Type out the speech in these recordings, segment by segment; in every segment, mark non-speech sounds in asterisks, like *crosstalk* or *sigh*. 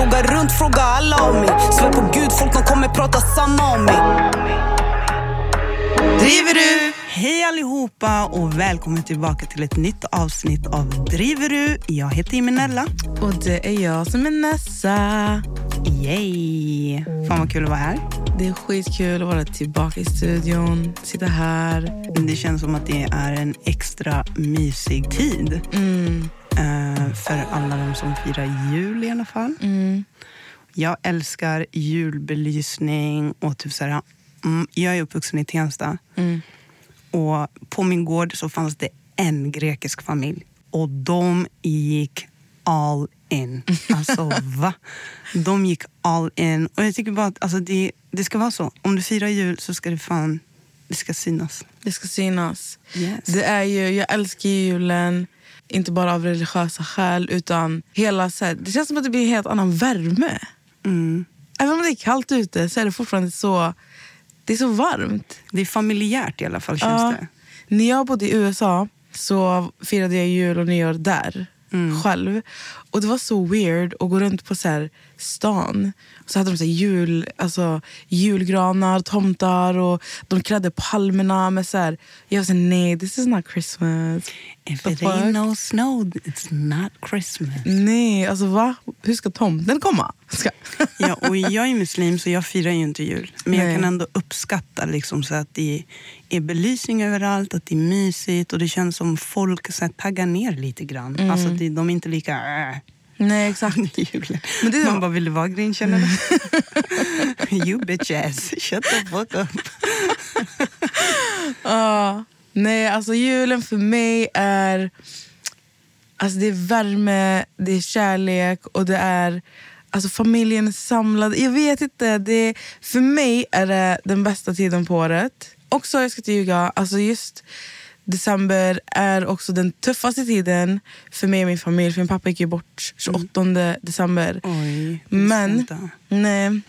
Fråga runt, fråga alla om mig Svär på gud, folk de kommer prata samma om mig Driver du? Hej allihopa och välkommen tillbaka till ett nytt avsnitt av Driver du? Jag heter Imenella. Och det är jag som är Nessa. Yay! Fan vad kul att vara här. Det är skitkul att vara tillbaka i studion, sitta här. Det känns som att det är en extra mysig tid. Eh, för alla de som firar jul i alla fall. Jag älskar julbelysning och typ så här, mm, jag är uppvuxen i Tensta. Och på min gård så fanns det en grekisk familj. Och de gick all in. *laughs* Alltså va? De gick all in. Och jag tycker bara att alltså, det, det ska vara så. Om du firar jul så ska det fan det ska synas. Det ska synas. Yes. Det är ju, jag älskar ju julen, inte bara av religiösa skäl utan hela så här, det känns som att det blir en helt annan värme. Mm. Även om det är kallt ute så är det fortfarande så, det är så varmt. Det är familjärt i alla fall känns Ja. det. När jag bodde i USA så firade jag jul och nyår där. Mm. Själv. Och det var så weird att gå runt på så här stan. Så hade de så jul, alltså, julgranar, tomtar och de klädde palmerna med så här. Jag här, nej this is not Christmas. If The it ain't no snow, it's not Christmas. Nej, alltså va? Hur ska tomten komma? Ska... Ja, och jag är muslim så jag firar ju inte jul. Men Nej. jag kan ändå uppskatta liksom, så att det är belysning överallt, att det är mysigt och det känns som folk så här, taggar ner lite grann. Mm. Alltså, det, de är inte lika... Äh, nej, exakt. *laughs* julen. Men det- Man bara, vill du vara grinch eller? *laughs* you bitch ass, shut the fuck up. *laughs* Ja. nej, alltså julen för mig är... Alltså det är värme, det är kärlek och det är... Alltså familjen är samlad. Jag vet inte. Det, för mig är det den bästa tiden på året. Också, jag ska inte ljuga, alltså just december är också den tuffaste tiden för mig och min familj. För min pappa gick ju bort 28 december. Oj, Men, nej,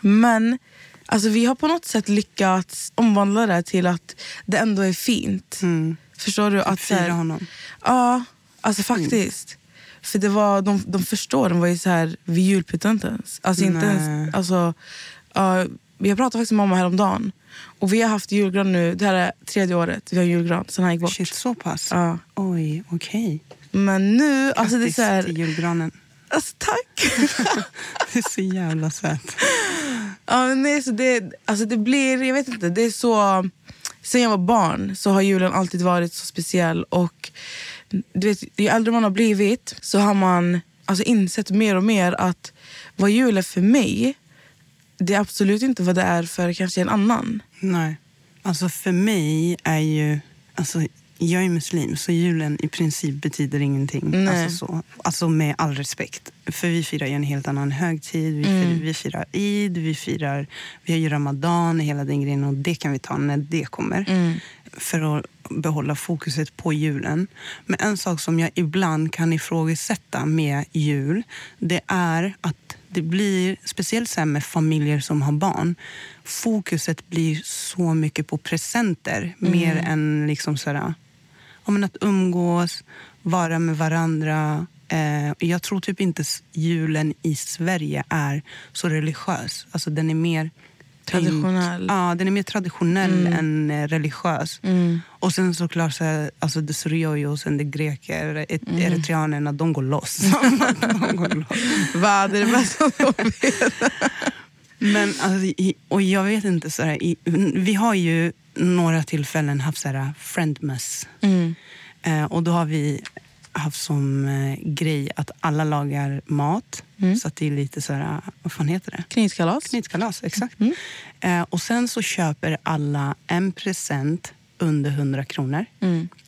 men alltså vi har på något sätt lyckats omvandla det till att det ändå är fint. Mm. Förstår du? Att, Fira honom. Ja, alltså faktiskt. För det var, de, de förstår, de var ju så här, vi julpyntade inte ens. Alltså inte ens alltså, ja, jag pratade faktiskt med mamma häromdagen. Och vi har haft julgran nu, det här är tredje året vi har julgran sen han gick bort. Shit, så pass? Ja. Oj, okej. Men nu, alltså det är så här, till julgranen. alltså tack. *laughs* Du är så jävla söt. Ja, men nej, så det, alltså det blir, jag vet inte, det är så... Sen jag var barn så har julen alltid varit så speciell. Och du vet, Ju äldre man har blivit så har man alltså insett mer och mer att vad jul är för mig, det är absolut inte vad det är för kanske en annan. Nej. Alltså för mig är ju... Alltså, jag är muslim, så julen i princip betyder ingenting. Nej. Alltså, så. alltså med all respekt. För vi firar ju en helt annan högtid. Vi, Mm. firar, vi firar Eid, vi firar... Vi har ju Ramadan, hela den grejen. Och det kan vi ta när det kommer. Mm. För att behålla fokuset på julen. Men en sak som jag ibland kan ifrågasätta med jul, det är att det blir, speciellt så med familjer som har barn, fokuset blir så mycket på presenter mer än liksom sådär, men att umgås, vara med varandra. Eh, jag tror typ inte julen i Sverige är så religiös. Alltså den är mer Traditionell. Ja, den är mer traditionell än eh, religiös. Och sen såklart så här, alltså det och sen det greker, et, eritreanerna, de går loss. *laughs* *laughs* de går loss. Vad är det bästa de vet? *laughs* Men alltså, i, och jag vet inte, så här, i, vi har ju några tillfällen haft så här, friendmess. Eh, och då har vi haft som eh, grej att alla lagar mat. Så att det är lite så här, vad fan heter det? Knytkalas. Knytkalas, exakt. Eh, och sen så köper alla en present under 100 kronor.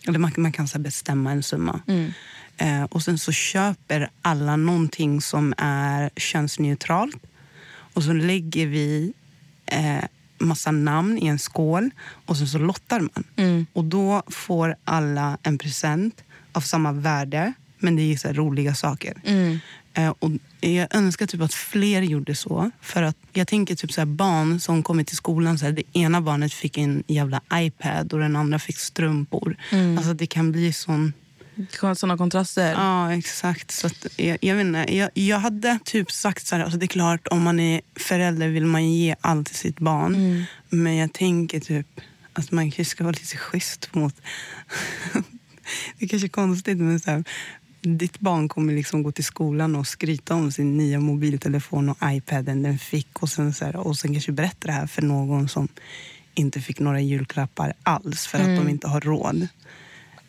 Eller man, man kan så bestämma en summa. Eh, och sen så köper alla någonting som är könsneutralt. Och så lägger vi eh, massa namn i en skål och sen så lottar man. Och då får alla en present av samma värde, men det är så roliga saker. Eh, och jag önskar typ att fler gjorde så. För att jag tänker typ så här barn som kommer till skolan, så här, det ena barnet fick en jävla iPad och den andra fick strumpor. Alltså det kan bli sån... Såna kontraster. Ja, exakt. Så att, jag, jag, vet inte, jag, jag hade typ sagt så här, alltså det är klart om man är förälder vill man ge allt till sitt barn. Men jag tänker typ att man kanske ska vara lite schysst mot... det är kanske är konstigt men så här, ditt barn kommer liksom gå till skolan och skryta om sin nya mobiltelefon och iPaden den fick och sen, så här, och sen kanske berätta det här för någon som inte fick några julklappar alls för att de inte har råd.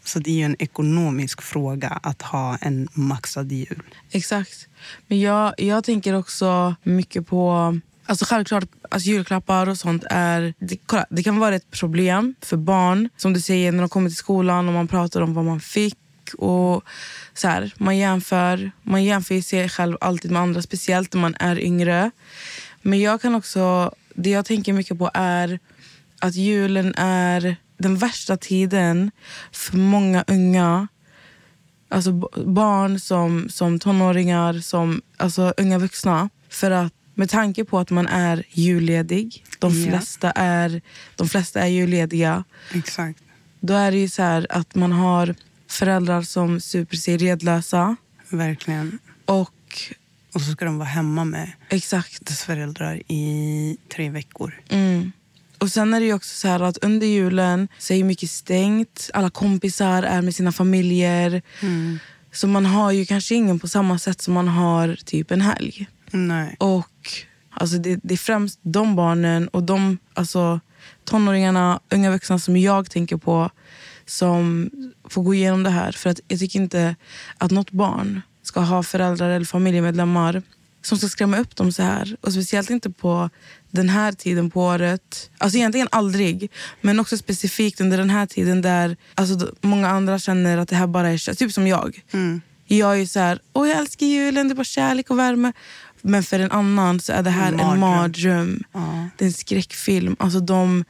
Så det är ju en ekonomisk fråga att ha en maxad jul. Exakt. Men jag, jag tänker också mycket på... Alltså självklart, alltså julklappar och sånt är... Det, kolla, det kan vara ett problem för barn, som du säger, när de kommer till skolan och man pratar om vad man fick. Och så här, man jämför man jämför sig själv alltid med andra, speciellt när man är yngre. Men jag kan också... Det jag tänker mycket på är att julen är den värsta tiden för många unga alltså barn som, som tonåringar, som alltså unga vuxna. För att med tanke på att man är julledig, de Ja. flesta är, de flesta är jullediga, Exakt. då är det ju så här att man har föräldrar som super sig redlösa. Verkligen. Och Och så ska de vara hemma med exakt. dess föräldrar i tre veckor. Mm. Och sen är det ju också så här att under julen så är ju mycket stängt. Alla kompisar är med sina familjer. Så man har ju kanske ingen på samma sätt som man har typ en helg. Nej. Och alltså det, det är främst de barnen och de alltså, tonåringarna, unga vuxna som jag tänker på som får gå igenom det här. För att jag tycker inte att något barn ska ha föräldrar eller familjemedlemmar som ska skrämma upp dem så här. Och speciellt inte på den här tiden på året. Alltså egentligen aldrig. Men också specifikt under den här tiden där alltså, många andra känner att det här bara är Typ som jag. Jag är så här, åh jag älskar julen, det är bara kärlek och värme. Men för en annan så är det här En en mardröm. mardröm. Det är en skräckfilm. Alltså de,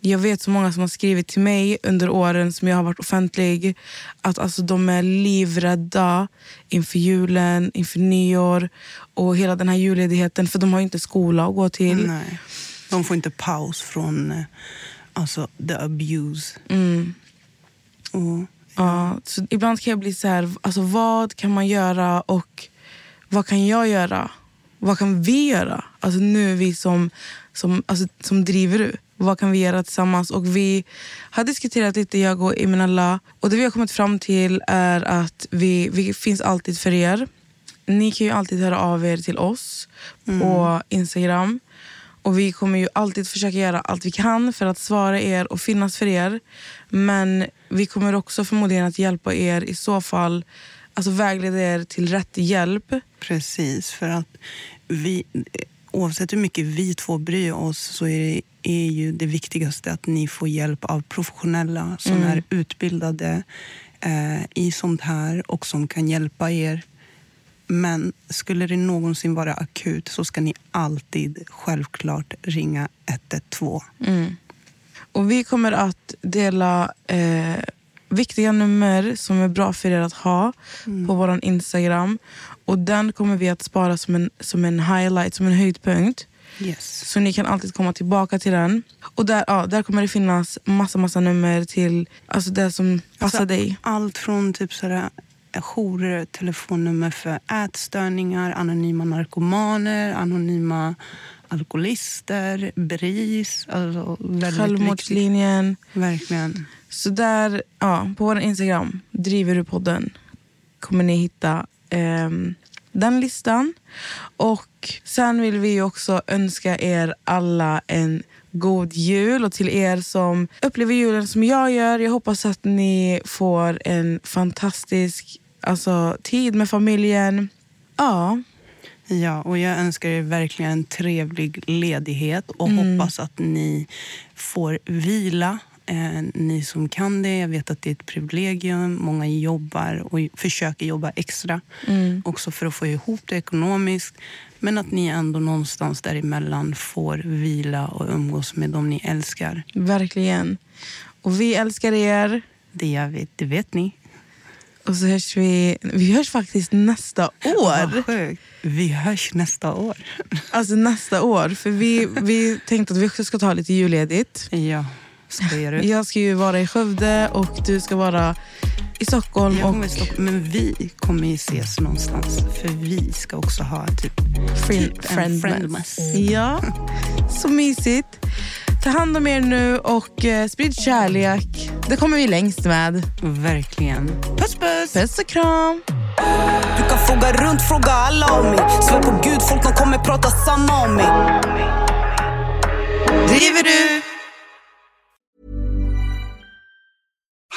jag vet så många som har skrivit till mig under åren som jag har varit offentlig att alltså de är livrädda inför julen, inför nyår och hela den här julledigheten. För de har inte skola att gå till. Nej. De får inte paus från eh, alltså, the abuse. Mm. Och, Ja, så ibland kan jag bli så här, alltså vad kan man göra och vad kan jag göra? Vad kan vi göra? Alltså nu vi som, som, alltså, som driver du. Vad kan vi göra tillsammans? Och vi har diskuterat lite, jag och Imenalla. Och det vi har kommit fram till är att vi, vi finns alltid för er. Ni kan ju alltid höra av er till oss på Instagram. Och Vi kommer ju alltid försöka göra allt vi kan för att svara er och finnas för er. Men vi kommer också förmodligen att hjälpa er i så fall, alltså vägleda er till rätt hjälp. Precis, för att vi, oavsett hur mycket vi två bryr oss så är, det, är ju det viktigaste att ni får hjälp av professionella som är utbildade eh, i sånt här och som kan hjälpa er. Men skulle det någonsin vara akut så ska ni alltid självklart ringa 112. Och vi kommer att dela eh, viktiga nummer som är bra för er att ha på vår Instagram. Och den kommer vi att spara som en, som en highlight, som en höjdpunkt. Yes. Så ni kan alltid komma tillbaka till den. Och där, ja, där kommer det finnas massa, massa nummer till alltså det som passar Alltså, dig. Allt från typ sådär, jourer, telefonnummer för ätstörningar, anonyma narkomaner, anonyma alkoholister, BRIS. Alltså. Självmordslinjen. Verkligen. Så där, ja, på vår Instagram, driver du podden, kommer ni hitta ehm, den listan. Och sen vill vi också önska er alla en god jul. Och till er som upplever julen som jag gör, jag hoppas att ni får en fantastisk alltså, tid med familjen. Ja, Ja, och jag önskar er verkligen en trevlig ledighet och hoppas att ni får vila. Eh, ni som kan det, jag vet att det är ett privilegium. Många jobbar och försöker jobba extra också för att få ihop det ekonomiskt. Men att ni ändå någonstans däremellan får vila och umgås med dem ni älskar. verkligen. Och vi älskar er. Det gör vi, det vet ni. Och så hörs vi, vi hörs faktiskt nästa år. Vi hörs nästa år. Alltså nästa år. För vi, vi tänkte att vi också ska ta lite julledigt. Ja, skojar du? Jag ska ju vara i Skövde och du ska vara i Stockholm. Och till Stockholm, men vi kommer ju ses någonstans. För vi ska också ha typ, friend, typ en friendmas. friendmas. Ja, så mysigt. Ta hand om er nu och eh, sprid kärlek. Det kommer vi längst med. Verkligen. Puss puss! Puss och kram. Du kan fråga runt, fråga alla om mig Svär på gud, folk de kommer prata samma om mig Driver du?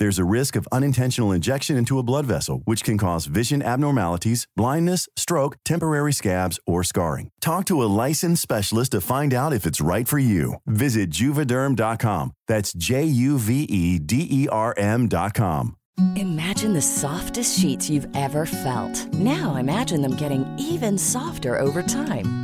There's a risk of unintentional injection into a blood vessel, which can cause vision abnormalities, blindness, stroke, temporary scabs, or scarring. Talk to a licensed specialist to find out if it's right for you. Visit juvederm.com. That's J U V E D E R M.com. Imagine the softest sheets you've ever felt. Now imagine them getting even softer over time.